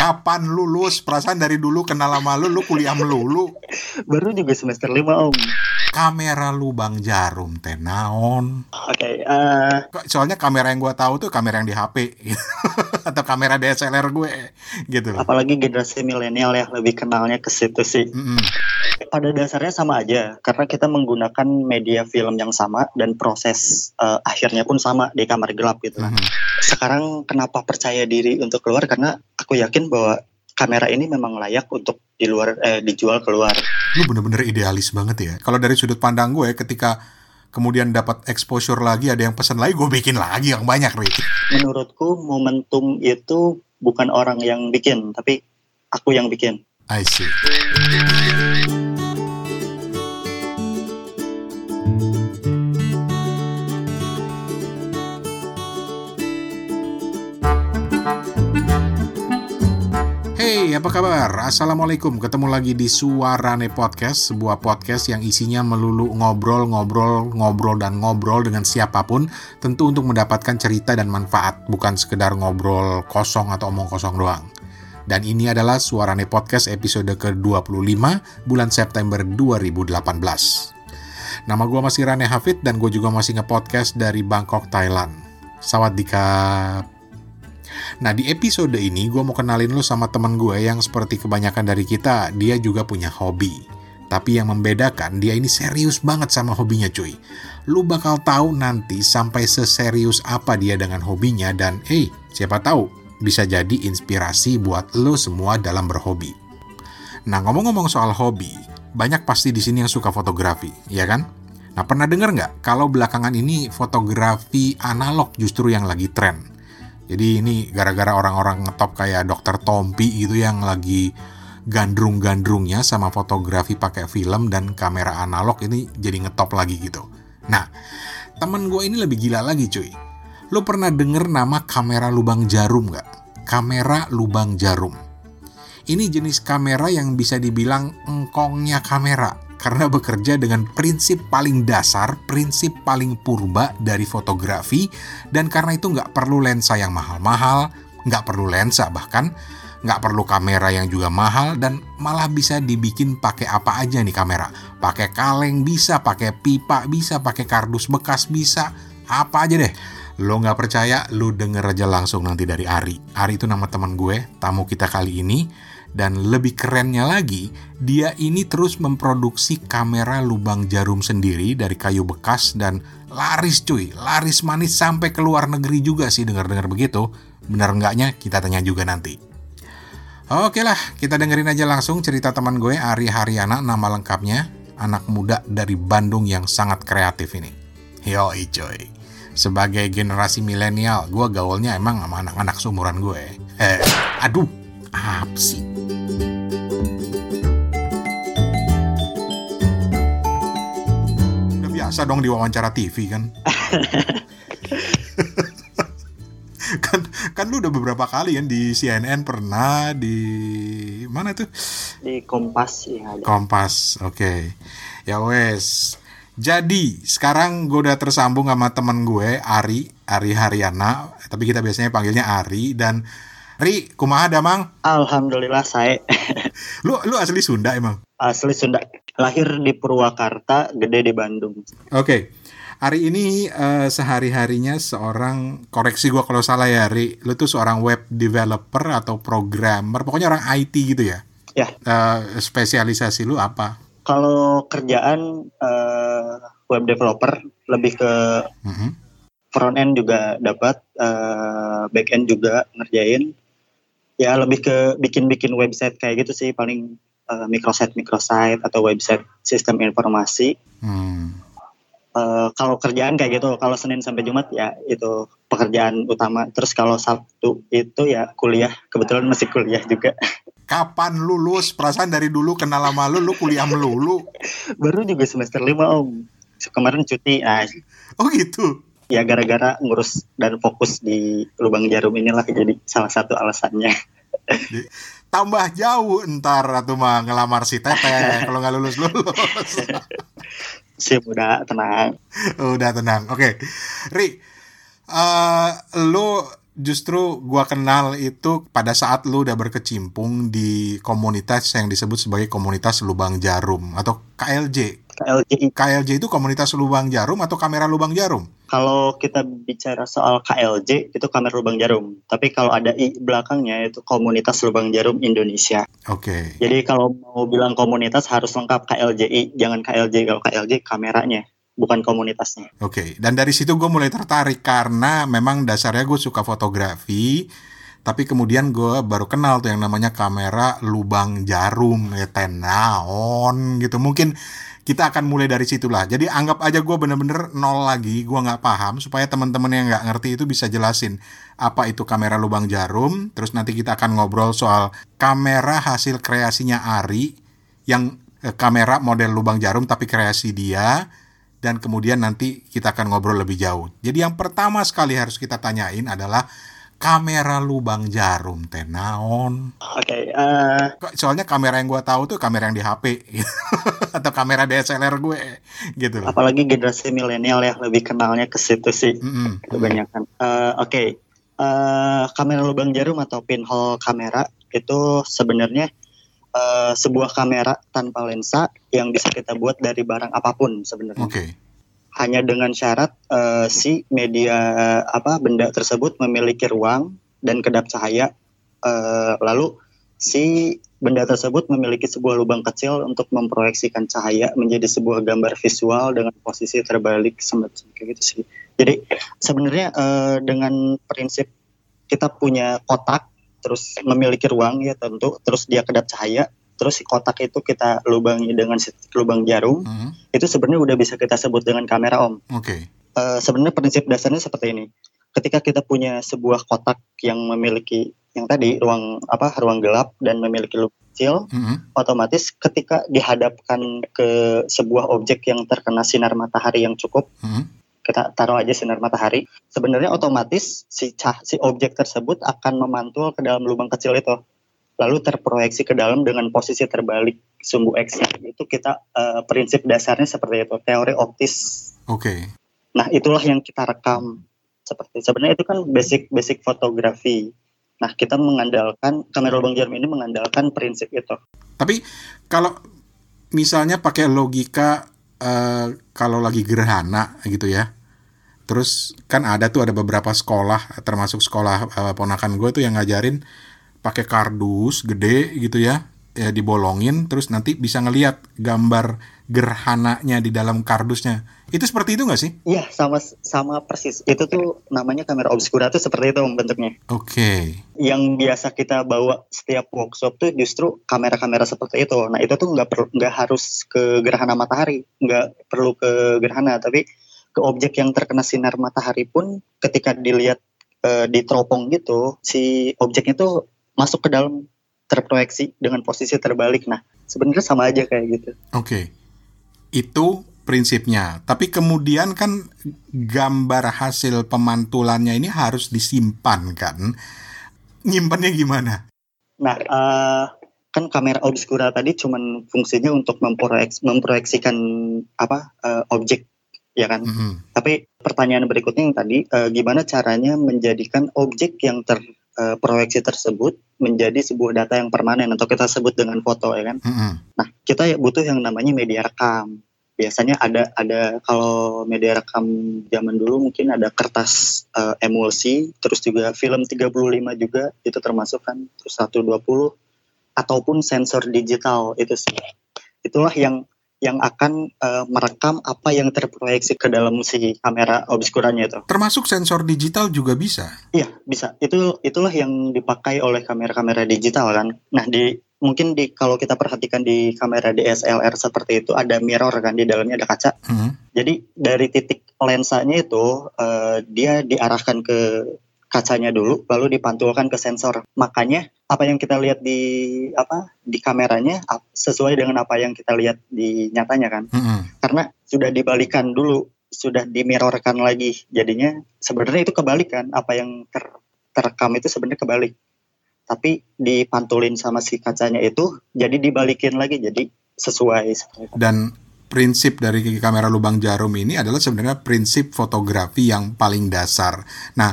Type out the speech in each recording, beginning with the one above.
Kapan lulus? Perasaan dari dulu kenal sama lu, lu kuliah melulu. Baru juga semester 5 om. Kamera lubang jarum teh naon. Oke, okay, uh... Eh. soalnya kamera yang gua tahu tuh kamera yang di HP atau kamera DSLR gue gitu. Apalagi generasi milenial ya lebih kenalnya ke situ sih. Mm -hmm. Pada dasarnya sama aja karena kita menggunakan media film yang sama dan proses uh, akhirnya pun sama di kamar gelap gitu. Mm -hmm. Sekarang kenapa percaya diri untuk keluar karena aku yakin bahwa kamera ini memang layak untuk di luar eh, dijual keluar. Lu bener-bener idealis banget ya. Kalau dari sudut pandang gue ketika kemudian dapat exposure lagi ada yang pesan lagi gue bikin lagi yang banyak Rick. Menurutku momentum itu bukan orang yang bikin tapi aku yang bikin. I see. Hey, apa kabar? Assalamualaikum. Ketemu lagi di Suarane Podcast, sebuah podcast yang isinya melulu ngobrol, ngobrol, ngobrol dan ngobrol dengan siapa pun, tentu untuk mendapatkan cerita dan manfaat, bukan sekedar ngobrol kosong atau omong kosong doang. Dan ini adalah Suarane Podcast episode ke-25 bulan September 2018. Nama gue masih Rane Hafid dan gue juga masih nge-podcast dari Bangkok, Thailand. Sawadikap. Nah di episode ini gue mau kenalin lo sama temen gue yang seperti kebanyakan dari kita, dia juga punya hobi. Tapi yang membedakan dia ini serius banget sama hobinya cuy. Lu bakal tahu nanti sampai seserius apa dia dengan hobinya dan hey, siapa tahu bisa jadi inspirasi buat lo semua dalam berhobi. Nah ngomong-ngomong soal hobi, banyak pasti di sini yang suka fotografi, ya kan? Nah pernah denger nggak kalau belakangan ini fotografi analog justru yang lagi tren? Jadi ini gara-gara orang-orang ngetop kayak dokter Tompi gitu yang lagi gandrung-gandrungnya sama fotografi pakai film dan kamera analog ini jadi ngetop lagi gitu. Nah, temen gue ini lebih gila lagi cuy. Lo pernah denger nama kamera lubang jarum gak? Kamera lubang jarum. Ini jenis kamera yang bisa dibilang engkongnya kamera karena bekerja dengan prinsip paling dasar, prinsip paling purba dari fotografi, dan karena itu nggak perlu lensa yang mahal-mahal, nggak perlu lensa bahkan, nggak perlu kamera yang juga mahal, dan malah bisa dibikin pakai apa aja nih kamera. Pakai kaleng bisa, pakai pipa bisa, pakai kardus bekas bisa, apa aja deh. Lo nggak percaya, lo denger aja langsung nanti dari Ari. Ari itu nama teman gue, tamu kita kali ini dan lebih kerennya lagi, dia ini terus memproduksi kamera lubang jarum sendiri dari kayu bekas dan laris cuy, laris manis sampai ke luar negeri juga sih dengar-dengar begitu. Benar enggaknya kita tanya juga nanti. Oke lah, kita dengerin aja langsung cerita teman gue Ari Haryana nama lengkapnya, anak muda dari Bandung yang sangat kreatif ini. Yo coy, sebagai generasi milenial, gue gaulnya emang sama anak-anak seumuran gue. Eh, aduh, apa sih? Udah biasa dong diwawancara TV kan? kan kan lu udah beberapa kali kan di CNN pernah di mana tuh di Kompas ya Kompas oke okay. ya wes jadi sekarang gue udah tersambung sama temen gue Ari Ari Haryana tapi kita biasanya panggilnya Ari dan Ri, kumaha ada mang? Alhamdulillah saya. lu lu asli Sunda emang? Asli Sunda. Lahir di Purwakarta, gede di Bandung. Oke. Okay. Hari ini uh, sehari-harinya seorang koreksi gua kalau salah ya, Ri. Lu tuh seorang web developer atau programmer, pokoknya orang IT gitu ya? Ya. Uh, spesialisasi lu apa? Kalau kerjaan uh, web developer lebih ke mm -hmm. front end juga dapat, uh, back end juga ngerjain ya lebih ke bikin-bikin website kayak gitu sih paling uh, microsite microsite atau website sistem informasi. Hmm. Uh, kalau kerjaan kayak gitu, kalau Senin sampai Jumat ya itu pekerjaan utama. Terus kalau Sabtu itu ya kuliah, kebetulan masih kuliah juga. Kapan lulus? Perasaan dari dulu kenal lama lu, lu kuliah melulu. Baru juga semester lima om. Kemarin cuti. Nah, oh gitu? Ya gara-gara ngurus dan fokus di lubang jarum inilah jadi salah satu alasannya. Tambah jauh ntar atau mah ngelamar si teteh kalau nggak lulus lulus. Sip udah tenang. Udah tenang. Oke, okay. Ri, uh, lu justru gua kenal itu pada saat lu udah berkecimpung di komunitas yang disebut sebagai komunitas lubang jarum atau KLJ. KLJ. KLJ itu komunitas lubang jarum atau kamera lubang jarum? Kalau kita bicara soal KLJ itu kamera lubang jarum, tapi kalau ada i belakangnya itu komunitas lubang jarum Indonesia. Oke. Okay. Jadi kalau mau bilang komunitas harus lengkap KLJI, jangan KLJ kalau KLJ kameranya bukan komunitasnya. Oke, okay. dan dari situ gue mulai tertarik karena memang dasarnya gue suka fotografi, tapi kemudian gue baru kenal tuh yang namanya kamera lubang jarum ya tenaon gitu. Mungkin kita akan mulai dari situlah. Jadi anggap aja gue bener-bener nol lagi, gue nggak paham supaya teman-teman yang nggak ngerti itu bisa jelasin apa itu kamera lubang jarum. Terus nanti kita akan ngobrol soal kamera hasil kreasinya Ari yang eh, kamera model lubang jarum tapi kreasi dia dan kemudian nanti kita akan ngobrol lebih jauh. Jadi yang pertama sekali harus kita tanyain adalah kamera lubang jarum tenaon. Oke. Okay, uh... Eh, Soalnya kamera yang gue tahu tuh kamera yang di HP atau kamera DSLR gue gitu. Apalagi generasi milenial ya lebih kenalnya ke situ sih mm -hmm. kebanyakan. Uh, Oke. Okay. Uh, kamera lubang jarum atau pinhole kamera itu sebenarnya uh, sebuah kamera tanpa lensa yang bisa kita buat dari barang apa pun sebenarnya. Okay. Hanya dengan syarat uh, si media apa benda tersebut memiliki ruang dan kedap cahaya. Uh, lalu si benda tersebut memiliki sebuah lubang kecil untuk memproyeksikan cahaya menjadi sebuah gambar visual dengan posisi terbalik semacam kayak gitu sih. Jadi sebenarnya uh, dengan prinsip kita punya kotak terus memiliki ruang ya tentu terus dia kedap cahaya terus si kotak itu kita lubangi dengan lubang jarum uh -huh. itu sebenarnya udah bisa kita sebut dengan kamera om. Oke. Okay. Uh, sebenarnya prinsip dasarnya seperti ini. Ketika kita punya sebuah kotak yang memiliki yang tadi ruang apa ruang gelap dan memiliki lubang kecil, uh -huh. otomatis ketika dihadapkan ke sebuah objek yang terkena sinar matahari yang cukup, uh -huh kita taruh aja sinar matahari, sebenarnya otomatis si cah si objek tersebut akan memantul ke dalam lubang kecil itu, lalu terproyeksi ke dalam dengan posisi terbalik sumbu x. Itu kita uh, prinsip dasarnya seperti itu, teori optis. Oke. Okay. Nah itulah yang kita rekam seperti sebenarnya itu kan basic basic fotografi. Nah kita mengandalkan kamera lubang jarum ini mengandalkan prinsip itu. Tapi kalau misalnya pakai logika uh, kalau lagi gerhana gitu ya, Terus kan ada tuh ada beberapa sekolah termasuk sekolah uh, ponakan gue tuh yang ngajarin pakai kardus gede gitu ya, ya dibolongin terus nanti bisa ngelihat gambar gerhananya di dalam kardusnya. Itu seperti itu nggak sih? Iya, sama sama persis. Itu tuh namanya kamera obscura tuh seperti itu bentuknya. Oke. Okay. Yang biasa kita bawa setiap workshop tuh justru kamera-kamera seperti itu. Nah itu tuh nggak perlu nggak harus ke gerhana matahari, nggak perlu ke gerhana, tapi ke objek yang terkena sinar matahari pun ketika dilihat e, di teropong gitu si objeknya tuh masuk ke dalam terproyeksi dengan posisi terbalik nah sebenarnya sama aja kayak gitu oke okay. itu prinsipnya tapi kemudian kan gambar hasil pemantulannya ini harus disimpan kan nyimpannya gimana nah uh, kan kamera obscura tadi cuman fungsinya untuk memproyeks, memproyeksikan apa uh, objek ya kan. Mm -hmm. Tapi pertanyaan berikutnya yang tadi, uh, gimana caranya menjadikan objek yang terproyeksi uh, tersebut menjadi sebuah data yang permanen atau kita sebut dengan foto ya kan. Mm -hmm. Nah kita ya butuh yang namanya media rekam. Biasanya ada ada kalau media rekam zaman dulu mungkin ada kertas uh, emulsi, terus juga film 35 juga itu termasuk kan, terus 120 ataupun sensor digital itu sih. Itulah yang yang akan uh, merekam apa yang terproyeksi ke dalam si kamera obskuranya itu. Termasuk sensor digital juga bisa. Iya, bisa. Itu itulah yang dipakai oleh kamera-kamera digital kan. Nah, di mungkin di kalau kita perhatikan di kamera DSLR seperti itu ada mirror kan di dalamnya ada kaca. Hmm. Jadi dari titik lensanya itu uh, dia diarahkan ke kacanya dulu lalu dipantulkan ke sensor. Makanya apa yang kita lihat di apa di kameranya sesuai dengan apa yang kita lihat di nyatanya kan. Mm -hmm. Karena sudah dibalikan dulu, sudah dimirrorkan lagi. Jadinya sebenarnya itu kebalik kan apa yang ter terekam itu sebenarnya kebalik. Tapi dipantulin sama si kacanya itu jadi dibalikin lagi jadi sesuai. Dan prinsip dari kamera lubang jarum ini adalah sebenarnya prinsip fotografi yang paling dasar. Nah,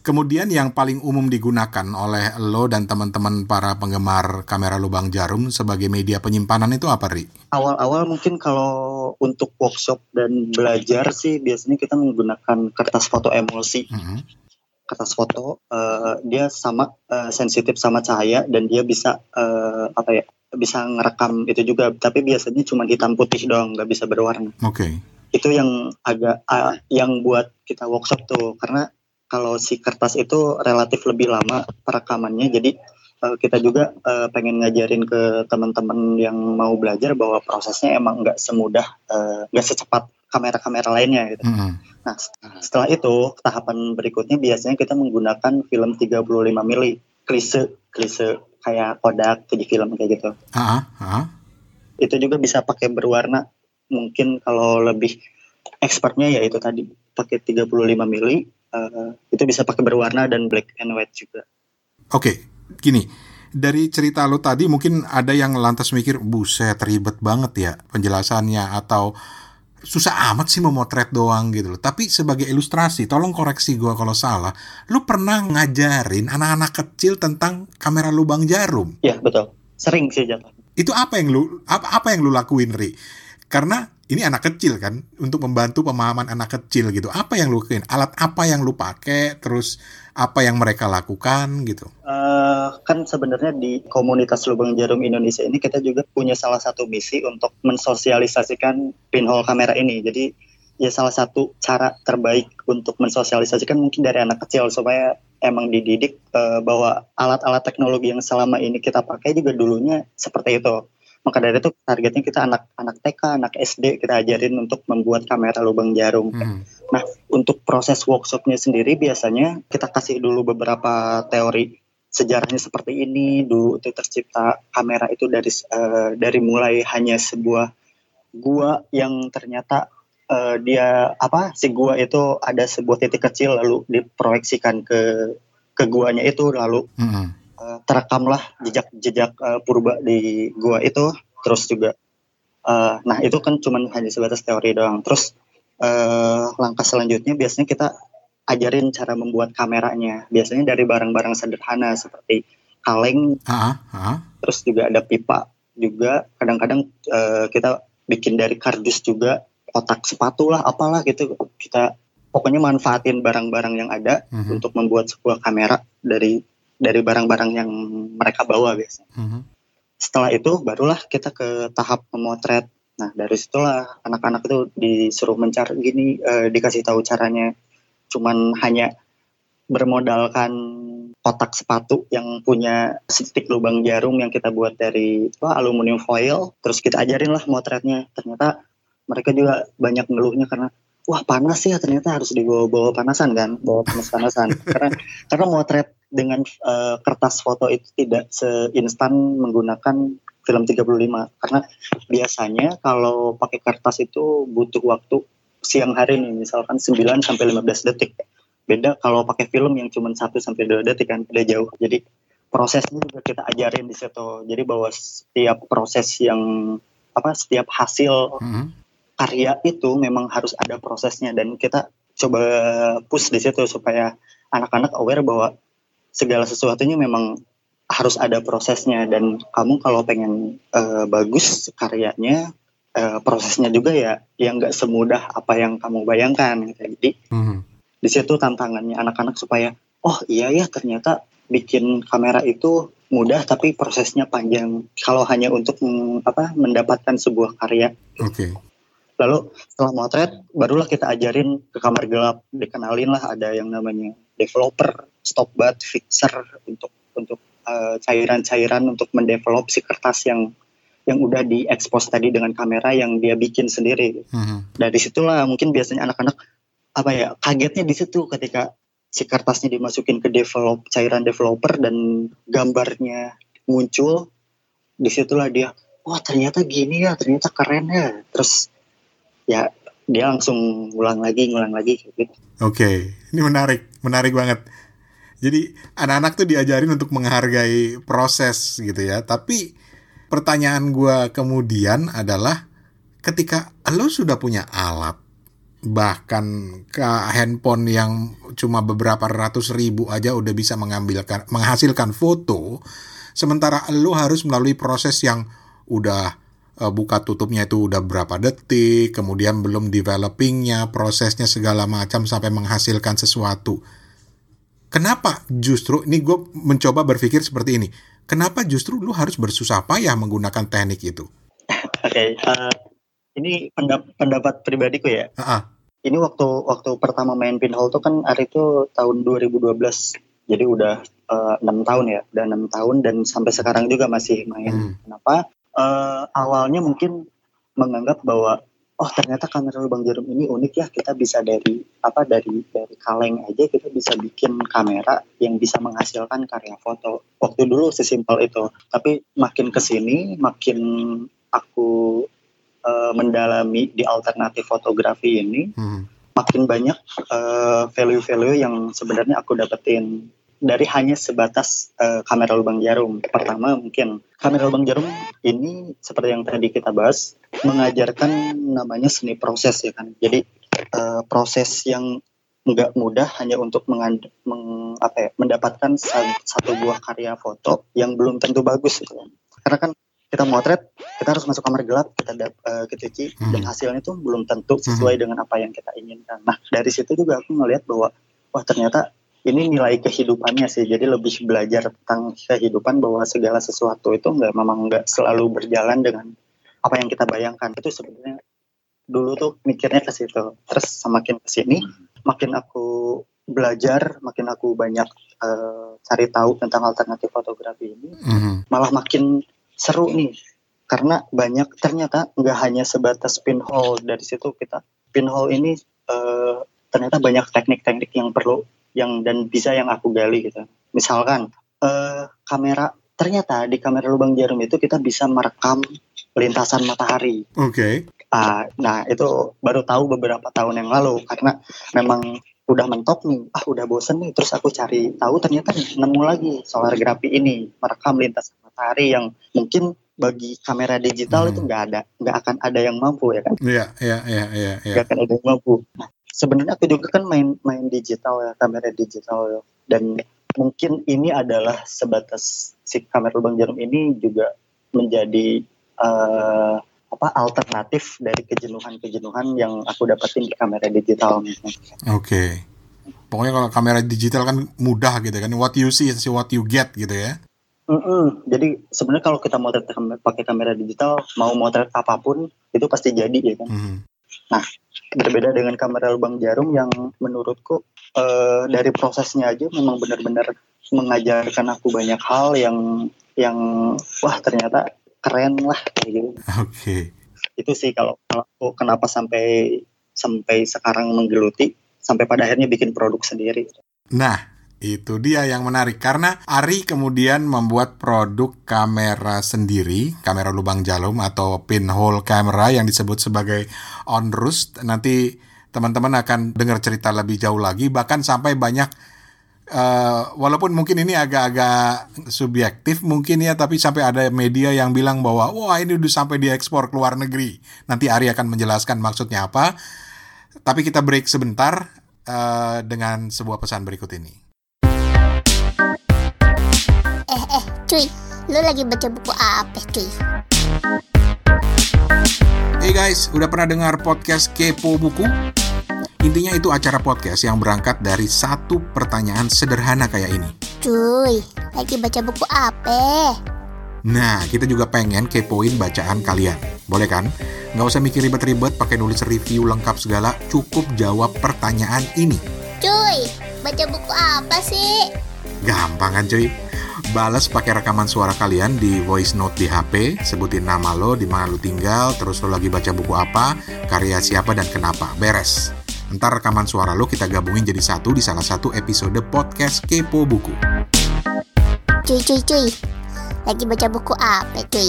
Kemudian yang paling umum digunakan oleh lo dan teman-teman para penggemar kamera lubang jarum sebagai media penyimpanan itu apa, Ri? Awal-awal mungkin kalau untuk workshop dan belajar sih biasanya kita menggunakan kertas foto emulsi. Mm -hmm. Kertas foto uh, dia sama uh, sensitif sama cahaya dan dia bisa uh, apa ya bisa ngerekam itu juga tapi biasanya cuma hitam putih doang nggak bisa berwarna. Oke. Okay. Itu yang agak uh, yang buat kita workshop tuh karena kalau si kertas itu relatif lebih lama perekamannya jadi uh, kita juga uh, pengen ngajarin ke teman-teman yang mau belajar bahwa prosesnya emang nggak semudah nggak uh, secepat kamera-kamera lainnya gitu. Mm -hmm. Nah setelah itu tahapan berikutnya biasanya kita menggunakan film 35 mili klise klise kayak Kodak film kayak gitu. Uh -huh. Uh -huh. Itu juga bisa pakai berwarna mungkin kalau lebih expertnya ya itu tadi pakai 35 mili uh, itu bisa pakai berwarna dan black and white juga. Oke, okay, gini. Dari cerita lo tadi mungkin ada yang lantas mikir, buset ribet banget ya penjelasannya atau susah amat sih memotret doang gitu loh. Tapi sebagai ilustrasi, tolong koreksi gue kalau salah. Lu pernah ngajarin anak-anak kecil tentang kamera lubang jarum? Iya betul, sering sih jatuh. Itu apa yang lu apa, apa yang lu lakuin Ri? Karena ini anak kecil kan untuk membantu pemahaman anak kecil gitu. Apa yang lu lakuin? Alat apa yang lu pakai? Terus apa yang mereka lakukan gitu? Uh, kan sebenarnya di komunitas lubang jarum Indonesia ini kita juga punya salah satu misi untuk mensosialisasikan pinhole kamera ini. Jadi ya salah satu cara terbaik untuk mensosialisasikan mungkin dari anak kecil supaya emang dididik uh, bahwa alat-alat teknologi yang selama ini kita pakai juga dulunya seperti itu maka dari itu targetnya kita anak-anak TK, anak SD kita ajarin untuk membuat kamera lubang jarum. Hmm. Nah, untuk proses workshopnya sendiri biasanya kita kasih dulu beberapa teori sejarahnya seperti ini. Dulu itu tercipta kamera itu dari uh, dari mulai hanya sebuah gua yang ternyata uh, dia apa si gua itu ada sebuah titik kecil lalu diproyeksikan ke ke guanya itu lalu hmm uh, terekamlah jejak-jejak uh, purba di gua itu terus juga uh, nah itu kan cuma hanya sebatas teori doang terus uh, langkah selanjutnya biasanya kita ajarin cara membuat kameranya biasanya dari barang-barang sederhana seperti kaleng uh, uh. terus juga ada pipa juga kadang-kadang uh, kita bikin dari kardus juga kotak sepatu lah apalah gitu kita pokoknya manfaatin barang-barang yang ada uh mhm. -huh. untuk membuat sebuah kamera dari dari barang-barang yang mereka bawa biasanya. Mm -hmm. Setelah itu barulah kita ke tahap memotret. Nah dari situlah anak-anak itu disuruh mencari gini, uh, dikasih tahu caranya. Cuman hanya bermodalkan kotak sepatu yang punya stick lubang jarum yang kita buat dari aluminium foil. Terus kita ajarin lah motretnya. Ternyata mereka juga banyak ngeluhnya karena wah panas ya ternyata harus dibawa-bawa panasan kan, bawa panas-panasan. karena karena motret dengan uh, kertas foto itu tidak seinstan menggunakan film 35 karena biasanya kalau pakai kertas itu butuh waktu siang hari nih misalkan 9 sampai 15 detik. Beda kalau pakai film yang cuma 1 sampai 2 detik kan udah jauh. Jadi prosesnya juga kita ajarin di situ. Jadi bahwa setiap proses yang apa setiap hasil mm -hmm. karya itu memang harus ada prosesnya dan kita coba push di situ supaya anak-anak aware bahwa segala sesuatunya memang harus ada prosesnya dan kamu kalau pengen uh, bagus karyanya uh, prosesnya juga ya yang nggak semudah apa yang kamu bayangkan gitu. jadi mm-hmm. di situ tantangannya anak-anak supaya oh iya ya ternyata bikin kamera itu mudah tapi prosesnya panjang kalau hanya untuk mm, apa mendapatkan sebuah karya okay. lalu setelah motret barulah kita ajarin ke kamar gelap dikenalin lah ada yang namanya developer stop bat fixer untuk untuk uh, cairan-cairan untuk mendevelop si kertas yang yang udah diekspos tadi dengan kamera yang dia bikin sendiri. Mm-hmm. Dari situlah mungkin biasanya anak-anak apa ya kagetnya di situ ketika si kertasnya dimasukin ke develop cairan developer dan gambarnya muncul. Di situlah dia, wah ternyata gini ya, ternyata keren ya. Terus ya dia langsung ngulang lagi, ngulang lagi gitu. Oke, okay. ini menarik, menarik banget. Jadi anak-anak tuh diajarin untuk menghargai proses gitu ya. Tapi pertanyaan gue kemudian adalah ketika lo sudah punya alat, bahkan ke handphone yang cuma beberapa ratus ribu aja udah bisa mengambilkan menghasilkan foto sementara lu harus melalui proses yang udah uh, buka tutupnya itu udah berapa detik kemudian belum developingnya prosesnya segala macam sampai menghasilkan sesuatu kenapa justru ini gue mencoba berpikir seperti ini kenapa justru lu harus bersusah payah menggunakan teknik itu oke okay, uh, eh, ini pendap pendapat pribadiku ya. Uh-uh. Ini waktu waktu pertama main pinhole tuh kan hari itu tahun 2012. Jadi udah eh, enam uh, tahun ya, udah enam tahun dan sampai sekarang juga masih main. Hmm. Kenapa? Uh, awalnya mungkin menganggap bahwa oh ternyata kamera lubang jarum ini unik ya. Kita bisa dari apa dari dari kaleng aja kita bisa bikin kamera yang bisa menghasilkan karya foto. Waktu dulu sesimpel itu. Tapi makin ke sini makin aku uh, mendalami di alternatif fotografi ini, hmm. makin banyak eh, value-value yang sebenarnya aku dapetin dari hanya sebatas uh, kamera lubang jarum. Pertama mungkin kamera lubang jarum ini seperti yang tadi kita bahas mengajarkan namanya seni proses ya kan. Jadi uh, proses yang nggak mudah hanya untuk meng, apa ya, mendapatkan satu buah karya foto yang belum tentu bagus gitu kan. Karena kan kita motret kita harus masuk kamar gelap kita uh, eh, cuci hmm. dan hasilnya tuh belum tentu sesuai hmm. dengan apa yang kita inginkan nah dari situ juga aku ngelihat bahwa wah ternyata ini nilai kehidupannya sih. Jadi lebih belajar tentang kehidupan bahwa segala sesuatu itu nggak memang nggak selalu berjalan dengan apa yang kita bayangkan. Itu sebenarnya dulu tuh mikirnya ke situ. Terus semakin ke sini makin aku belajar makin aku banyak uh, cari tahu tentang alternatif fotografi ini mm -hmm. malah makin seru nih. Karena banyak ternyata nggak hanya sebatas pinhole. Dari situ kita pinhole ini uh, ternyata banyak teknik-teknik yang perlu yang dan bisa yang aku gali gitu misalkan uh, kamera ternyata di kamera lubang jarum itu kita bisa merekam lintasan matahari. Oke. Okay. Uh, nah itu baru tahu beberapa tahun yang lalu karena memang udah mentok nih, ah udah bosen nih, terus aku cari tahu ternyata nemu lagi solar grafi ini merekam lintasan matahari yang mungkin bagi kamera digital hmm. itu nggak ada, nggak akan ada yang mampu ya kan? Iya, iya, iya, iya. iya. Nggak akan ada yang mampu. Nah, sebenarnya aku juga kan main main digital ya, kamera digital ya. Dan mungkin ini adalah sebatas si kamera lubang jarum ini juga menjadi uh, apa alternatif dari kejenuhan-kejenuhan yang aku dapetin di kamera digital. Oke. Okay. Pokoknya kalau kamera digital kan mudah gitu kan, what you see is what you get gitu ya. Mm-mm. Jadi sebenarnya kalau kita motret pakai kamera digital, mau motret apa pun itu pasti jadi ya kan. Mm. Nah, berbeda dengan kamera lubang jarum yang menurutku uh, dari prosesnya aja memang benar-benar mengajarkan aku banyak hal yang yang wah ternyata keren lah kayak gitu. Oke. Okay. Itu sih kalau kalau aku kenapa sampai sampai sekarang menggeluti sampai pada akhirnya bikin produk sendiri. Nah, itu dia yang menarik karena Ari kemudian membuat produk kamera sendiri, kamera lubang jarum atau pinhole camera yang disebut sebagai onrus. Nanti teman-teman akan dengar cerita lebih jauh lagi bahkan sampai banyak uh, walaupun mungkin ini agak-agak subjektif mungkin ya tapi sampai ada media yang bilang bahwa wah ini udah sampai diekspor ke luar negeri. Nanti Ari akan menjelaskan maksudnya apa. Tapi kita break sebentar uh, dengan sebuah pesan berikut ini. Cuy, lu lagi baca buku apa cuy? Hey guys, udah pernah dengar podcast Kepo Buku? Intinya itu acara podcast yang berangkat dari satu pertanyaan sederhana kayak ini. Cuy, lagi baca buku apa? Nah, kita juga pengen kepoin bacaan kalian. Boleh kan? Nggak usah mikir ribet-ribet pakai nulis review lengkap segala, cukup jawab pertanyaan ini. Cuy, baca buku apa sih? Gampang kan cuy? Balas pakai rekaman suara kalian di voice note di HP, sebutin nama lo, di mana lo tinggal, terus lo lagi baca buku apa, karya siapa dan kenapa. Beres. Ntar rekaman suara lo kita gabungin jadi satu di salah satu episode podcast Kepo Buku. Cuy, cuy, cuy. Lagi baca buku apa, cuy?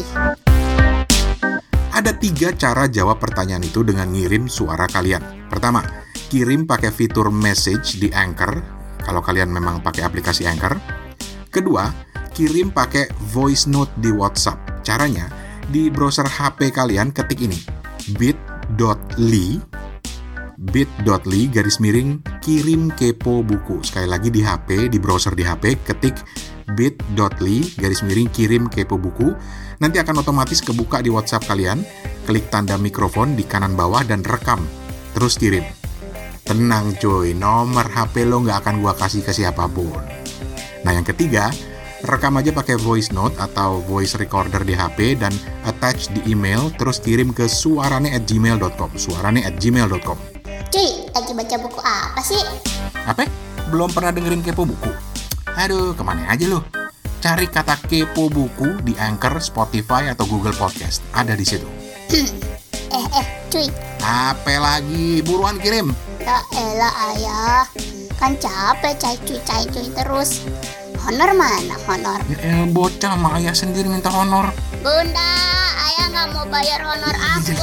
Ada tiga cara jawab pertanyaan itu dengan ngirim suara kalian. Pertama, kirim pakai fitur message di Anchor, kalau kalian memang pakai aplikasi Anchor. Kedua, kirim pakai voice note di WhatsApp. Caranya, di browser HP kalian ketik ini bit.ly bit.ly garis miring kirim kepo buku. Sekali lagi di HP, di browser di HP, ketik bit.ly garis miring kirim kepo buku. Nanti akan otomatis kebuka di WhatsApp kalian. Klik tanda mikrofon di kanan bawah dan rekam. Terus kirim. Tenang cuy, nomor HP lo nggak akan gua kasih ke siapa pun. Nah yang ketiga, rekam aja pakai voice note atau voice recorder di HP dan attach di email terus kirim ke suarane at gmail.com suarane at gmail.com Cuy, lagi baca buku apa sih? Apa? Belum pernah dengerin kepo buku? Aduh, ke mana aja lo? Cari kata kepo buku di Anchor, Spotify, atau Google Podcast. Ada di situ. eh, eh, cuy. Apa lagi? Buruan kirim. Ya elah ayah. Kan capek cai cuy cai cuy terus. Honor mana honor? Ya, eh, bocah sama ayah sendiri minta honor. Bunda, ayah nggak mau bayar honor aku.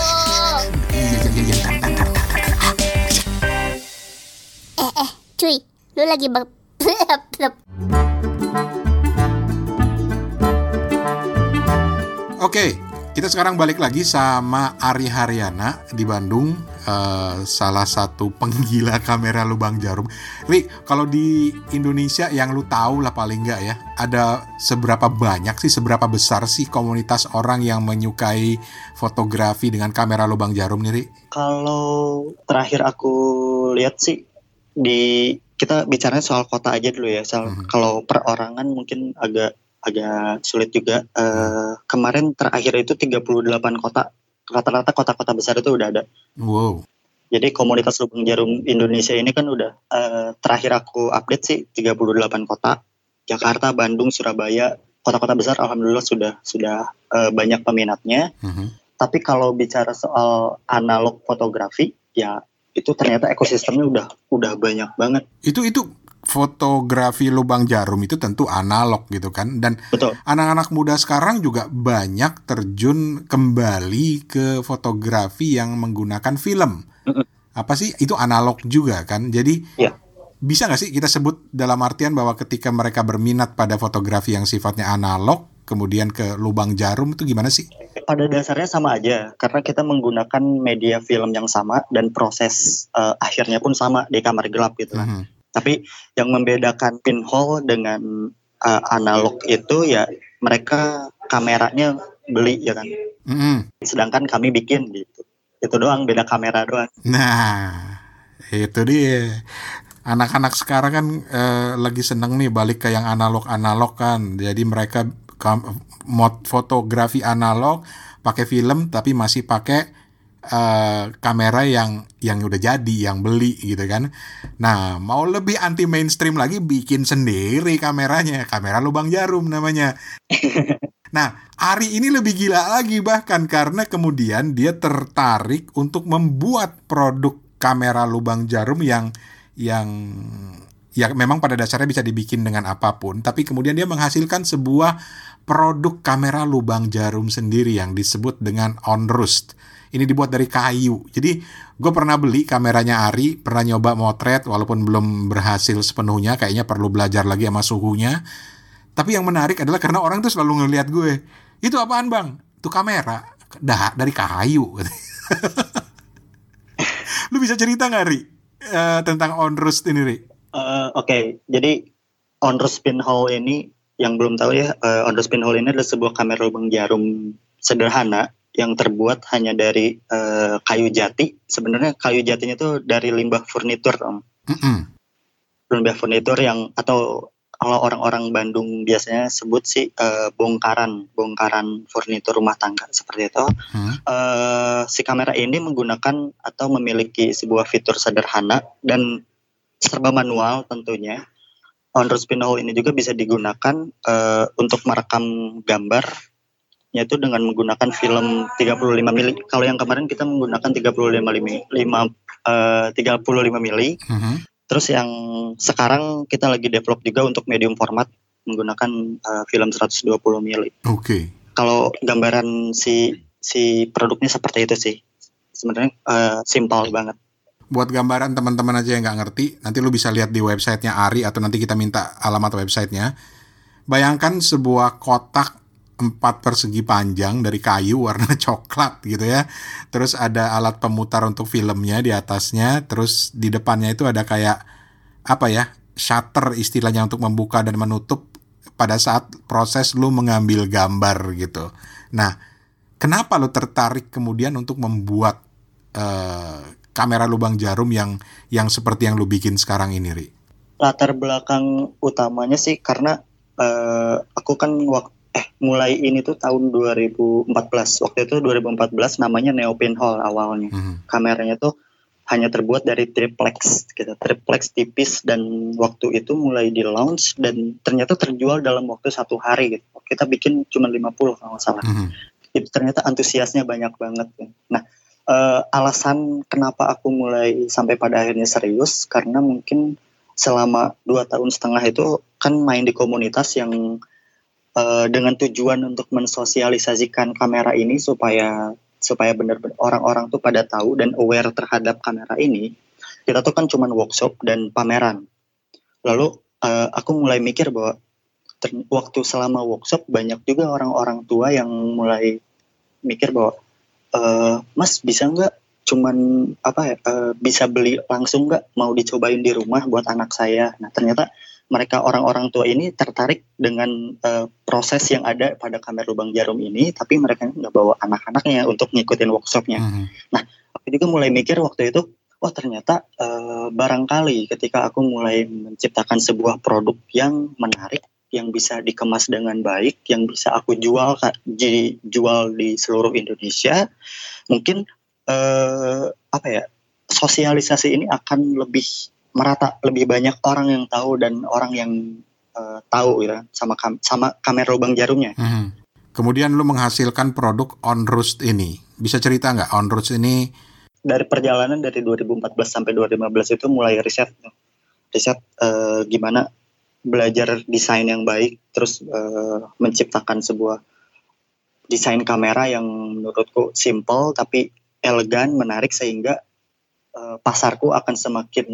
Eh, eh, cuy. Lu lagi bak... Oke, kita sekarang balik lagi sama Ari Haryana di Bandung, eh, salah satu penggila kamera lubang jarum. Ri, kalau di Indonesia yang lu tahu lah paling nggak ya, ada seberapa banyak sih, seberapa besar sih komunitas orang yang menyukai fotografi dengan kamera lubang jarum nih, Ri? Kalau terakhir aku lihat sih di kita bicaranya soal kota aja dulu ya. Soal Mhm. kalau perorangan mungkin agak agak sulit juga. Eh, kemarin terakhir itu 38 kota. Rata-rata kota-kota besar itu udah ada. Wow. Jadi komunitas lubang jarum Indonesia ini kan udah eh, terakhir aku update sih 38 kota. Jakarta, Bandung, Surabaya, kota-kota besar alhamdulillah sudah sudah eh, banyak peminatnya. Mhm. Tapi kalau bicara soal analog fotografi, ya itu ternyata ekosistemnya udah udah banyak banget. Itu itu fotografi lubang jarum itu tentu analog gitu kan dan Betul. anak-anak muda sekarang juga banyak terjun kembali ke fotografi yang menggunakan film. Apa sih itu analog juga kan? Jadi Iya. bisa nggak sih kita sebut dalam artian bahwa ketika mereka berminat pada fotografi yang sifatnya analog, kemudian ke lubang jarum itu gimana sih? Pada dasarnya sama aja karena kita menggunakan media film yang sama dan proses eh, akhirnya pun sama di kamar gelap gitu kan. Mhm. Tapi yang membedakan pinhole dengan eh, analog itu ya mereka kameranya beli ya kan. Mhm. Sedangkan kami bikin gitu. Itu doang beda kamera doang. Nah, itu dia. Anak-anak sekarang kan eh, lagi seneng nih balik ke yang analog-analog kan. Jadi mereka kam- mod fotografi analog pakai film tapi masih pakai eh, kamera yang yang udah jadi, yang beli gitu kan. Nah, mau lebih anti mainstream lagi bikin sendiri kameranya, kamera lubang jarum namanya. Nah, Ari ini lebih gila lagi bahkan karena kemudian dia tertarik untuk membuat produk kamera lubang jarum yang yang ya memang pada dasarnya bisa dibikin dengan apa pun, tapi kemudian dia menghasilkan sebuah produk kamera lubang jarum sendiri yang disebut dengan onrust. Ini dibuat dari kayu. Jadi gue pernah beli kameranya Ari, pernah nyoba motret walaupun belum berhasil sepenuhnya, kayaknya perlu belajar lagi sama suhunya. Tapi yang menarik adalah karena orang tuh selalu ngeliat gue. Itu apaan bang? Itu kamera. Dah dari kayu. Lu bisa cerita nggak Ri? Eh, tentang onrust ini Ri? Eh, Oke, jadi Onrus pinhole ini yang belum tahu ya, eh, Onrus pinhole ini adalah sebuah kamera lubang jarum sederhana yang terbuat hanya dari eh, kayu jati. Sebenarnya kayu jatinya itu dari limbah furnitur, Om. Mm-mm. limbah furnitur yang atau kalau orang-orang Bandung biasanya sebut sih eh, bongkaran, bongkaran furnitur rumah tangga seperti itu. Hmm. Eh, si kamera ini menggunakan atau memiliki sebuah fitur sederhana dan serba manual tentunya. Onrus pinhole ini juga bisa digunakan eh, untuk merekam gambar yaitu dengan menggunakan film 35 mili. Kalau yang kemarin kita menggunakan 35 mili, 5 eh, 35 mili. Mhm. Terus yang sekarang kita lagi develop juga untuk medium format menggunakan eh, film 120 mili Oke. kalau gambaran si si produknya seperti itu sih sebenarnya eh, simpel banget Buat gambaran teman-teman aja yang nggak ngerti, nanti lu bisa lihat di websitenya Ari atau nanti kita minta alamat websitenya. Bayangkan sebuah kotak empat persegi panjang dari kayu warna coklat gitu ya. Terus ada alat pemutar untuk filmnya di atasnya. Terus di depannya itu ada kayak apa ya shutter istilahnya untuk membuka dan menutup pada saat proses lu mengambil gambar gitu. Nah, kenapa lu tertarik kemudian untuk membuat uh, kamera lubang jarum yang yang seperti yang lu bikin sekarang ini, Ri? Latar belakang utamanya sih karena uh, aku kan waktu eh mulai ini tuh tahun 2014. Waktu itu 2014 namanya Neo Pinhole awalnya. Mm -hmm. Kameranya tuh hanya terbuat dari triplex gitu. Triplex tipis dan waktu itu mulai di launch dan ternyata terjual dalam waktu satu hari gitu. Kita bikin cuma 50 kalau nggak salah. Mm -hmm. Itu ternyata antusiasnya banyak banget. Gitu. Nah, uh, alasan kenapa aku mulai sampai pada akhirnya serius karena mungkin selama dua tahun setengah itu kan main di komunitas yang uh, dengan tujuan untuk mensosialisasikan kamera ini supaya supaya benar-benar orang-orang tuh pada tahu dan aware terhadap kamera ini kita tuh kan cuman workshop dan pameran lalu uh, aku mulai mikir bahwa waktu selama workshop banyak juga orang-orang tua yang mulai mikir bahwa uh, mas bisa nggak cuman apa ya uh, bisa beli langsung nggak mau dicobain di rumah buat anak saya. Nah ternyata mereka orang-orang tua ini tertarik dengan uh, proses yang ada pada kamera lubang jarum ini, tapi mereka nggak bawa anak-anaknya untuk ngikutin workshopnya. Mm -hmm. Nah aku juga mulai mikir waktu itu, wah ternyata uh, barangkali ketika aku mulai menciptakan sebuah produk yang menarik yang bisa dikemas dengan baik, yang bisa aku jual jual di seluruh Indonesia, mungkin eh, apa ya sosialisasi ini akan lebih merata lebih banyak orang yang tahu dan orang yang uh, tahu ya sama kam sama kamera lubang jarumnya. Hmm. Kemudian lu menghasilkan produk on roost ini. Bisa cerita nggak on roost ini? Dari perjalanan dari 2014 sampai 2015 itu mulai riset, riset uh, gimana belajar desain yang baik, terus uh, menciptakan sebuah desain kamera yang menurutku simple tapi elegan, menarik sehingga uh, pasarku akan semakin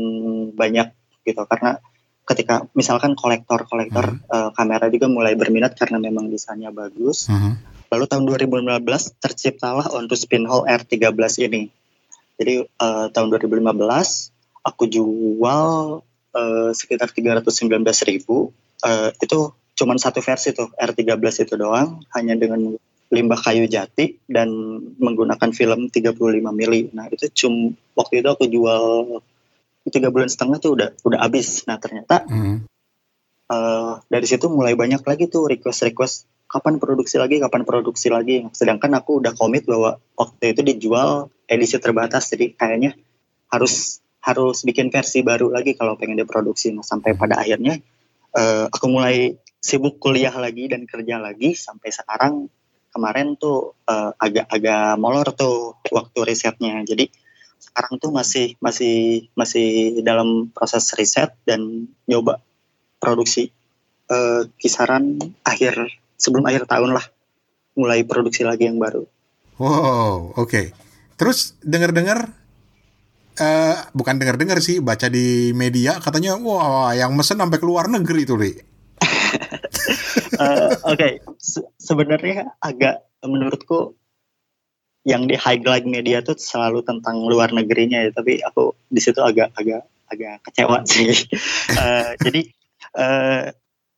banyak gitu karena ketika misalkan kolektor-kolektor hmm. uh, kamera juga mulai berminat karena memang desainnya bagus. Hmm. Lalu tahun 2015 terciptalah Onto Spinhole R13 ini. Jadi uh, tahun 2015 aku jual uh, sekitar 319 ribu. Uh, itu cuman satu versi tuh R13 itu doang, hanya dengan limbah kayu jati dan menggunakan film 35 mili. Nah itu cum waktu itu aku jual tiga bulan setengah tuh udah udah habis. Nah ternyata mm. uh, dari situ mulai banyak lagi tuh request request kapan produksi lagi, kapan produksi lagi. Sedangkan aku udah komit bahwa waktu itu dijual edisi terbatas, jadi kayaknya harus harus bikin versi baru lagi kalau pengen diproduksi. Nah sampai pada akhirnya uh, aku mulai sibuk kuliah lagi dan kerja lagi sampai sekarang kemarin tuh agak-agak uh, molor tuh waktu risetnya. Jadi sekarang tuh masih masih masih dalam proses riset dan nyoba produksi uh, kisaran akhir sebelum akhir tahun lah mulai produksi lagi yang baru. Wow, oke. Okay. Terus dengar-dengar uh, bukan dengar-dengar sih baca di media katanya wah yang mesen sampai ke luar negeri tuh, Ri. Uh, Oke, okay. Se sebenarnya agak menurutku yang di highlight media tuh selalu tentang luar negerinya ya, tapi aku di situ agak agak agak kecewa sih. uh, jadi uh,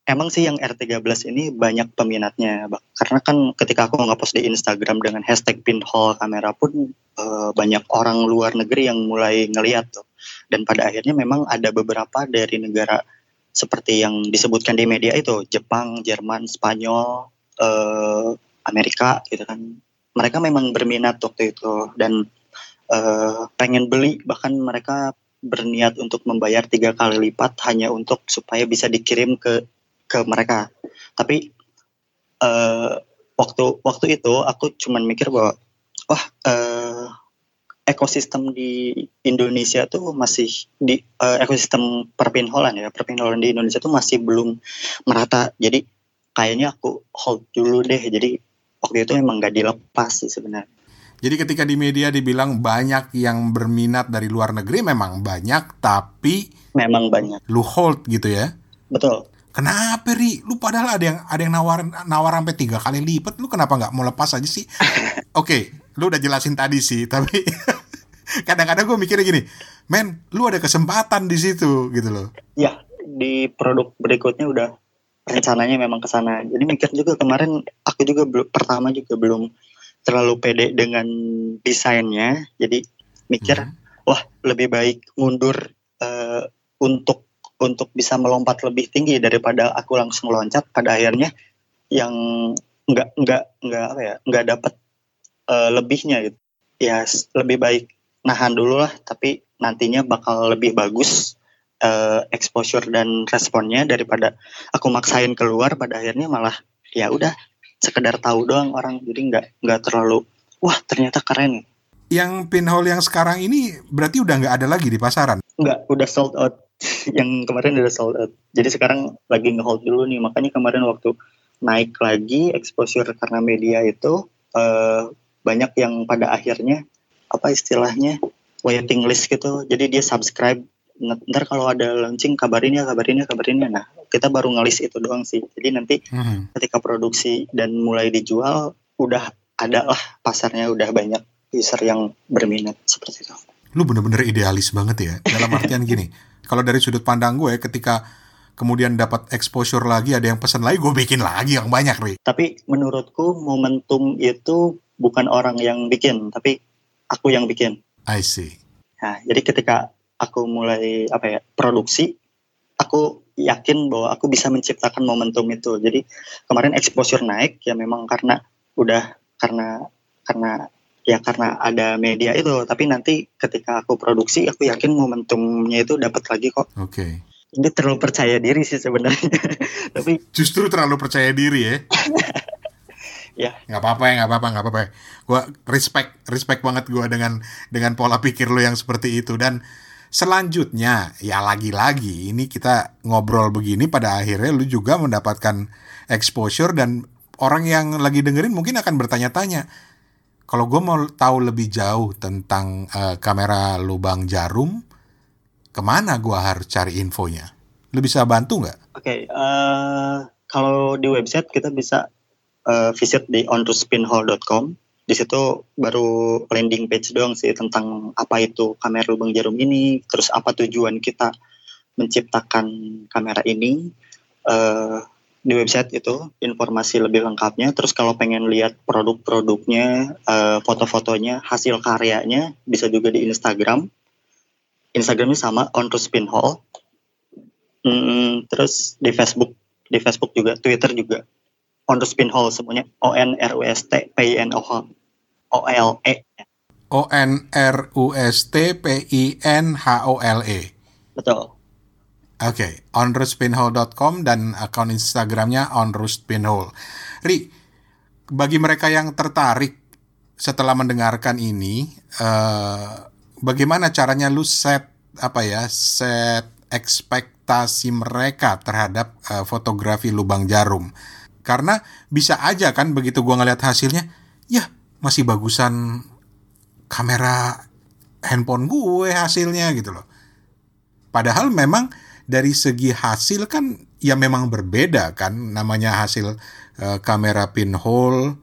emang sih yang R13 ini banyak peminatnya, karena kan ketika aku nge-post di Instagram dengan hashtag pinhole kamera pun uh, banyak orang luar negeri yang mulai ngeliat tuh. Dan pada akhirnya memang ada beberapa dari negara seperti yang disebutkan di media itu Jepang, Jerman, Spanyol, uh, Amerika gitu kan. Mereka memang berminat waktu itu dan uh, pengen beli bahkan mereka berniat untuk membayar tiga kali lipat hanya untuk supaya bisa dikirim ke ke mereka. Tapi uh, waktu waktu itu aku cuman mikir bahwa wah uh, ekosistem di Indonesia tuh masih di uh, ekosistem perpinholan ya. Perpinholan di Indonesia tuh masih belum merata. Jadi kayaknya aku hold dulu deh. Jadi waktu itu emang gak dilepas sih sebenarnya. Jadi ketika di media dibilang banyak yang berminat dari luar negeri memang banyak tapi memang banyak. lu hold gitu ya? Betul kenapa ri? Lu padahal ada yang ada yang nawar nawar sampai tiga kali lipat. Lu kenapa nggak mau lepas aja sih? Oke okay, lu udah jelasin tadi sih tapi kadang-kadang gue mikirnya gini men lu ada kesempatan di situ gitu loh. Ya di produk berikutnya udah rencananya memang ke sana. Jadi mikir juga kemarin aku juga belum pertama juga belum terlalu pede dengan desainnya. Jadi mikir hmm. wah lebih baik mundur uh, untuk untuk bisa melompat lebih tinggi daripada aku langsung loncat pada akhirnya yang nggak nggak nggak apa ya nggak dapat uh, lebihnya gitu. Ya lebih baik nahan dulu lah tapi nantinya bakal lebih bagus uh, exposure dan responnya daripada aku maksain keluar pada akhirnya malah ya udah sekedar tahu doang orang. Jadi nggak nggak terlalu wah ternyata keren. Yang pinhole yang sekarang ini berarti udah nggak ada lagi di pasaran? Nggak udah sold out yang kemarin udah sold out. Jadi sekarang lagi ngehold dulu nih. Makanya kemarin waktu naik lagi exposure karena media itu uh, banyak yang pada akhirnya apa istilahnya waiting list gitu. Jadi dia subscribe ntar kalau ada launching kabarin ya kabarin ya kabarin ya nah kita baru ngelis itu doang sih jadi nanti hmm. ketika produksi dan mulai dijual udah ada lah pasarnya udah banyak user yang berminat seperti itu lu bener-bener idealis banget ya. Dalam artian gini kalau dari sudut pandang gue ketika kemudian dapat exposure lagi ada yang pesan lagi gue bikin lagi yang banyak nih tapi menurutku momentum itu bukan orang yang bikin tapi aku yang bikin. I see. Nah jadi ketika aku mulai apa ya produksi aku yakin bahwa aku bisa menciptakan momentum itu. Jadi kemarin exposure naik ya memang karena udah karena karena ya karena ada media itu tapi nanti ketika aku produksi aku yakin momentumnya itu dapat lagi kok. Oke. Okay. ini terlalu percaya diri sih sebenarnya. Tapi justru terlalu percaya diri ya. Ya. Nggak apa-apa ya nggak apa-apa nggak apa-apa ya. gue respect respect banget gue dengan dengan pola pikir lo yang seperti itu. Dan selanjutnya ya lagi-lagi ini kita ngobrol begini pada akhirnya lu juga mendapatkan exposure dan orang yang lagi dengerin mungkin akan bertanya-tanya kalau gue mau tahu lebih jauh tentang uh, kamera lubang jarum, ke mana gue harus cari infonya? Lu bisa bantu nggak? Oke, okay, uh, eh, kalau di website kita bisa uh, visit di ontospinhole.com. Di situ baru landing page doang sih tentang apa itu kamera lubang jarum ini, terus apa tujuan kita menciptakan kamera ini. Uh, di website itu informasi lebih lengkapnya. Terus kalau pengen lihat produk-produknya, uh, foto-fotonya, hasil karyanya bisa juga di Instagram. Instagramnya sama on to spin hall. Hmm, terus di Facebook, di Facebook juga, Twitter juga on to spin hall semuanya O N R U S T P I N O H O L E. O N R U S T P I N H O L E. Betul. Oke, okay, onrootspinhole.com dan akun Instagramnya onrootspinhole. Ri, bagi mereka yang tertarik setelah mendengarkan ini, uh, bagaimana caranya lu set apa ya, set ekspektasi mereka terhadap uh, fotografi lubang jarum? Karena bisa aja kan begitu gua ngeliat hasilnya, ya masih bagusan kamera handphone gue hasilnya gitu loh. Padahal memang dari segi hasil kan ya memang berbeda kan namanya hasil uh, kamera pinhole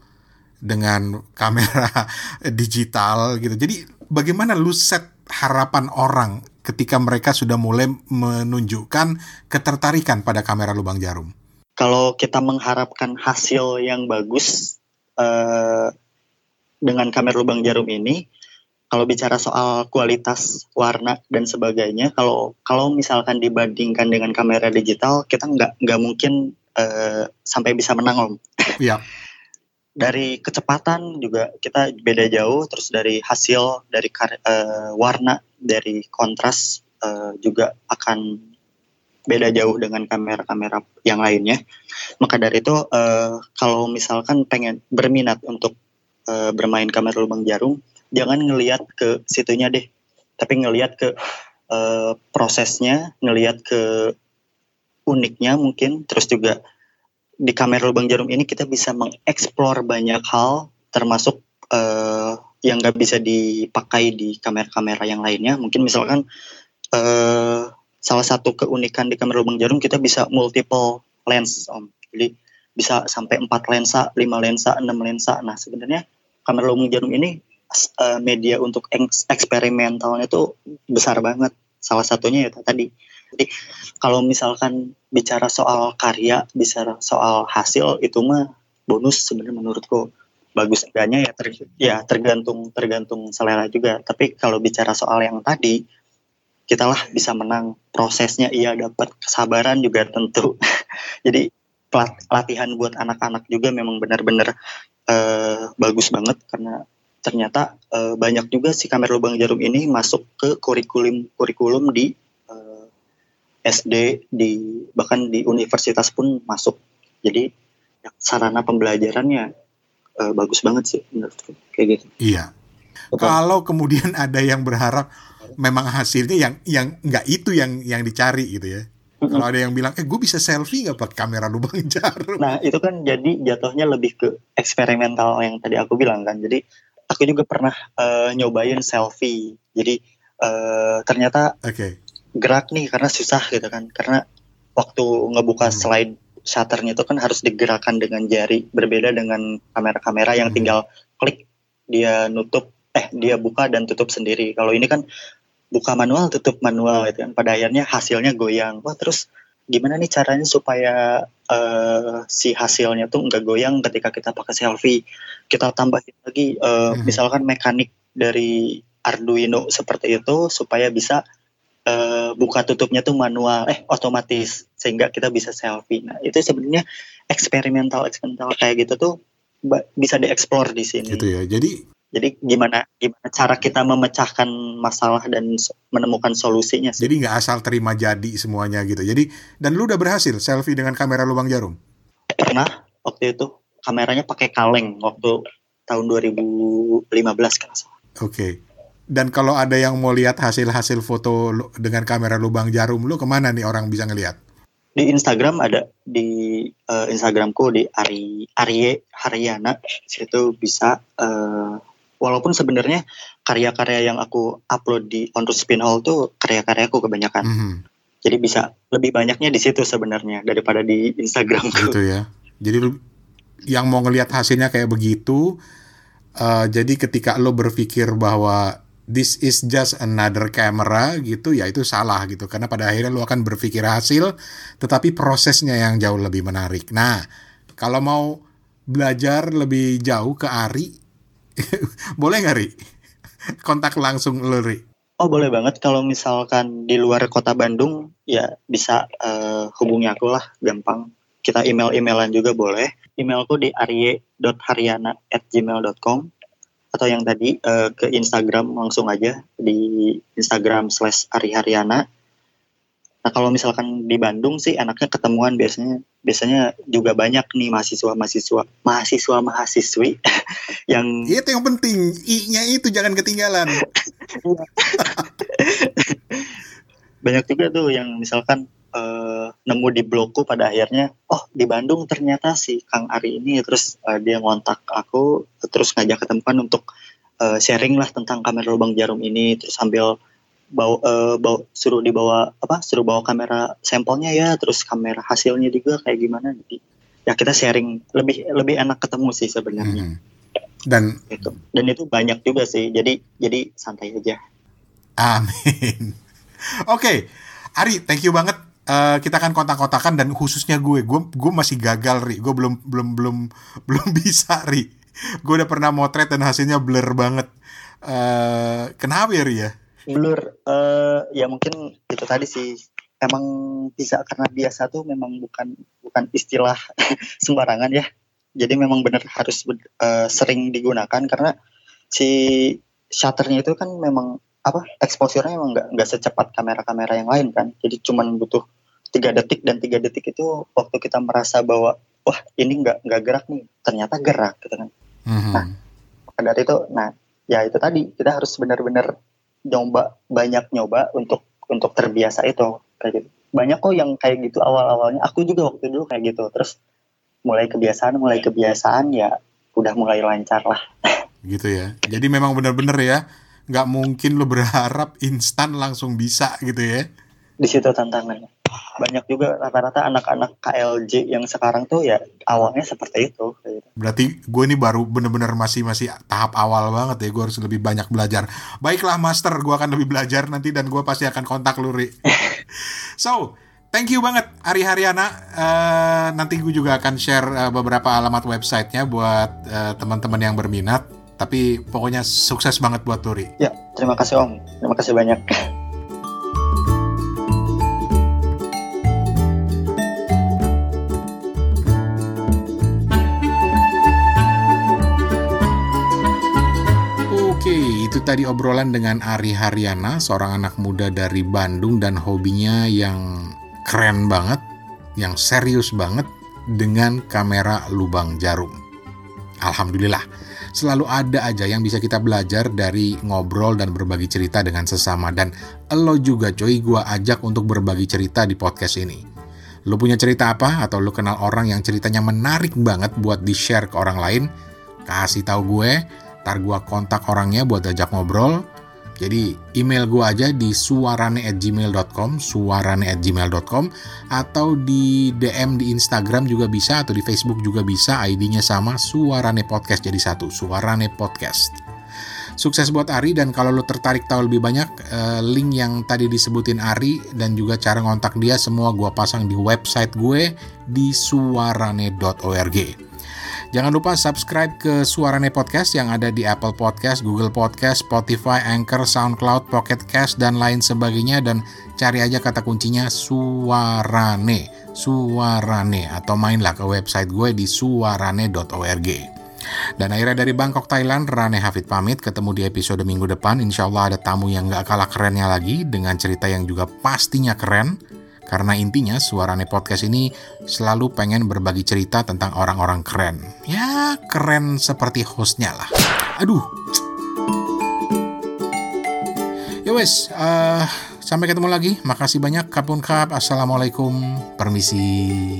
dengan kamera digital gitu. Jadi bagaimana lu set harapan orang ketika mereka sudah mulai menunjukkan ketertarikan pada kamera lubang jarum? Kalau kita mengharapkan hasil yang bagus uh, dengan kamera lubang jarum ini, kalau bicara soal kualitas warna dan sebagainya kalau kalau misalkan dibandingkan dengan kamera digital kita nggak nggak mungkin uh, sampai bisa menang om. Iya. Dari kecepatan juga kita beda jauh terus dari hasil dari uh, warna dari kontras uh, juga akan beda jauh dengan kamera-kamera yang lainnya. Maka dari itu uh, kalau misalkan pengen berminat untuk uh, bermain kamera lubang jarum jangan ngelihat ke situnya deh tapi ngelihat ke uh, prosesnya ngelihat ke uniknya mungkin. Terus juga di kamera lubang jarum ini kita bisa mengeksplor banyak hal termasuk uh, yang nggak bisa dipakai di kamera-kamera yang lainnya. Mungkin misalkan uh, salah satu keunikan di kamera lubang jarum kita bisa multiple lens om. Jadi bisa sampai empat lensa lima lensa enam lensa. Nah sebenarnya kamera lubang jarum ini uh, media untuk eksperimentalnya itu besar banget. Salah satunya ya tadi. Jadi kalau misalkan bicara soal karya bicara soal hasil itu mah bonus sebenarnya menurutku. Bagus enggaknya ya ter, ya tergantung tergantung selera juga. Tapi kalau bicara soal yang tadi kita lah bisa menang. Prosesnya iya dapat kesabaran juga tentu. Jadi latihan buat anak-anak juga memang benar-benar uh, bagus banget. Karena ternyata uh, banyak juga si kamera lubang jarum ini masuk ke kurikulum kurikulum di uh, eh, SD di bahkan di universitas pun masuk jadi ya, sarana pembelajarannya uh, bagus banget sih menurutku kayak gitu. Iya. Betul. Kalau kemudian ada yang berharap memang hasilnya yang yang nggak itu yang yang dicari gitu ya. Kalau ada yang bilang, eh gue bisa selfie nggak pakai kamera lubang jarum? Nah itu kan jadi jatuhnya lebih ke eksperimental yang tadi aku bilang kan. Jadi aku juga pernah uh, nyobain selfie. Jadi uh, ternyata okay. gerak nih karena susah gitu kan. Karena waktu ngebuka hmm. slide shutternya itu kan harus digerakkan dengan jari berbeda dengan kamera-kamera yang hmm. tinggal klik dia nutup eh dia buka dan tutup sendiri kalau ini kan buka manual tutup manual itu kan pada akhirnya hasilnya goyang wah terus gimana nih caranya supaya uh, si hasilnya tuh nggak goyang ketika kita pakai selfie kita tambahin lagi uh, hmm. misalkan mekanik dari Arduino seperti itu supaya bisa uh, buka tutupnya tuh manual eh otomatis sehingga kita bisa selfie. Nah, itu sebenarnya eksperimental eksperimental kayak gitu tuh bisa dieksplor di sini. Gitu ya. Jadi jadi gimana gimana cara kita memecahkan masalah dan menemukan solusinya sih. Jadi nggak asal terima jadi semuanya gitu. Jadi dan lu udah berhasil selfie dengan kamera lubang jarum? Pernah waktu itu kameranya pakai kaleng waktu tahun 2015 kan Oke. Okay. Dan kalau ada yang mau lihat hasil-hasil foto dengan kamera lubang jarum lu ke mana nih orang bisa ngelihat? Di Instagram ada di uh, Instagramku di Ari Arye Haryana situ bisa uh, walaupun sebenarnya karya-karya yang aku upload di On Spin Hall tuh karya-karyaku kebanyakan. Mm -hmm. Jadi bisa lebih banyaknya di situ sebenarnya daripada di Instagram. Gitu ya. Jadi yang mau ngelihat hasilnya kayak begitu, uh, jadi ketika lo berpikir bahwa this is just another camera gitu ya itu salah gitu karena pada akhirnya lu akan berpikir hasil tetapi prosesnya yang jauh lebih menarik. Nah, kalau mau belajar lebih jauh ke Ari boleh nggak Ri? Kontak langsung lu Ri. Oh boleh banget kalau misalkan di luar kota Bandung ya bisa uh, hubungi aku lah gampang. Kita email-emailan juga boleh. Emailku di arye.haryana@gmail.com atau yang tadi uh, ke Instagram langsung aja di Instagram slash Ari Haryana. Nah kalau misalkan di Bandung sih enaknya ketemuan biasanya biasanya juga banyak nih mahasiswa mahasiswa mahasiswa mahasiswi yang itu yang penting i-nya itu jangan ketinggalan. banyak juga tuh yang misalkan uh, nemu di blogku pada akhirnya oh di Bandung ternyata si Kang Ari ini terus uh, dia ngontak aku terus ngajak ketemuan untuk uh, sharing lah tentang kamera lubang jarum ini terus sambil bawa, uh, bawa suruh dibawa apa suruh bawa kamera sampelnya ya terus kamera hasilnya juga kayak gimana. Jadi ya kita sharing lebih lebih enak ketemu sih sebenarnya. Hmm. dan itu dan itu banyak juga sih. Jadi jadi santai aja. Amin. Oke okay. Ari thank you banget. Uh, kita akan kontak-kontakan dan khususnya gue. Gue gue masih gagal ri. Gue belum belum belum belum bisa ri. Gue udah pernah motret dan hasilnya blur banget. Uh, kenapa ya ri ya blur uh, ya mungkin itu tadi sih. Emang bisa karena biasa tuh memang bukan bukan istilah sembarangan ya. Jadi memang benar harus uh, sering digunakan karena si shutternya itu kan memang apa exposure-nya emang nggak nggak secepat kamera-kamera yang lain kan. Jadi cuman butuh tiga detik dan tiga detik itu waktu kita merasa bahwa wah ini nggak nggak gerak nih. Ternyata gerak gitu kan. Mm-hmm. nah maka dari itu nah ya itu tadi kita harus benar-benar nyoba banyak nyoba untuk untuk terbiasa itu. Kayak gitu. Banyak kok yang kayak gitu awal-awalnya. Aku juga waktu dulu kayak gitu. Terus mulai kebiasaan mulai kebiasaan ya udah mulai lancar lah. Gitu ya. Jadi memang benar-benar ya nggak mungkin lo berharap instan langsung bisa gitu ya. Di situ tantangannya banyak juga rata-rata anak-anak KLJ yang sekarang tuh ya awalnya seperti itu. Berarti gue ini baru bener-bener masih masih tahap awal banget ya. Gue harus lebih banyak belajar. Baiklah master, gue akan lebih belajar nanti dan gue pasti akan kontak Luri. so, thank you banget Ari Haryana. Uh, nanti gue juga akan share uh, beberapa alamat websitenya buat uh, teman-teman yang berminat. Tapi pokoknya sukses banget buat Luri. Ya, terima kasih Om. Terima kasih banyak. tadi obrolan dengan Ari Haryana, seorang anak muda dari Bandung dan hobinya yang keren banget, yang serius banget dengan kamera lubang jarum. Alhamdulillah, selalu ada aja yang bisa kita belajar dari ngobrol dan berbagi cerita dengan sesama dan lo juga coy gua ajak untuk berbagi cerita di podcast ini. Lo punya cerita apa atau lo kenal orang yang ceritanya menarik banget buat di-share ke orang lain? Kasih tahu gue, Ntar gue kontak orangnya buat ajak ngobrol. Jadi email gue aja di suarane@gmail.com, suarane@gmail.com atau di DM di Instagram juga bisa atau di Facebook juga bisa. ID-nya sama Suarane Podcast jadi satu, Suarane Podcast. Sukses buat Ari dan kalau lo tertarik tahu lebih banyak eh, link yang tadi disebutin Ari dan juga cara ngontak dia semua gue pasang di website gue di suarane.org. Jangan lupa subscribe ke Suarane Podcast yang ada di Apple Podcast, Google Podcast, Spotify, Anchor, SoundCloud, Pocket Cast, dan lain sebagainya. Dan cari aja kata kuncinya Suarane, Suarane. Atau mainlah ke website gue di suarane.org. Dan akhirnya dari Bangkok, Thailand, Rane Hafid pamit. Ketemu di episode minggu depan. Insya Allah ada tamu yang gak kalah kerennya lagi dengan cerita yang juga pastinya keren. Karena intinya Suarane Podcast ini selalu pengen berbagi cerita tentang orang-orang keren. Ya, keren seperti hostnya lah. Aduh. Ya wes, uh, sampai ketemu lagi. Makasih banyak. Kapun kap. Assalamualaikum. Permisi.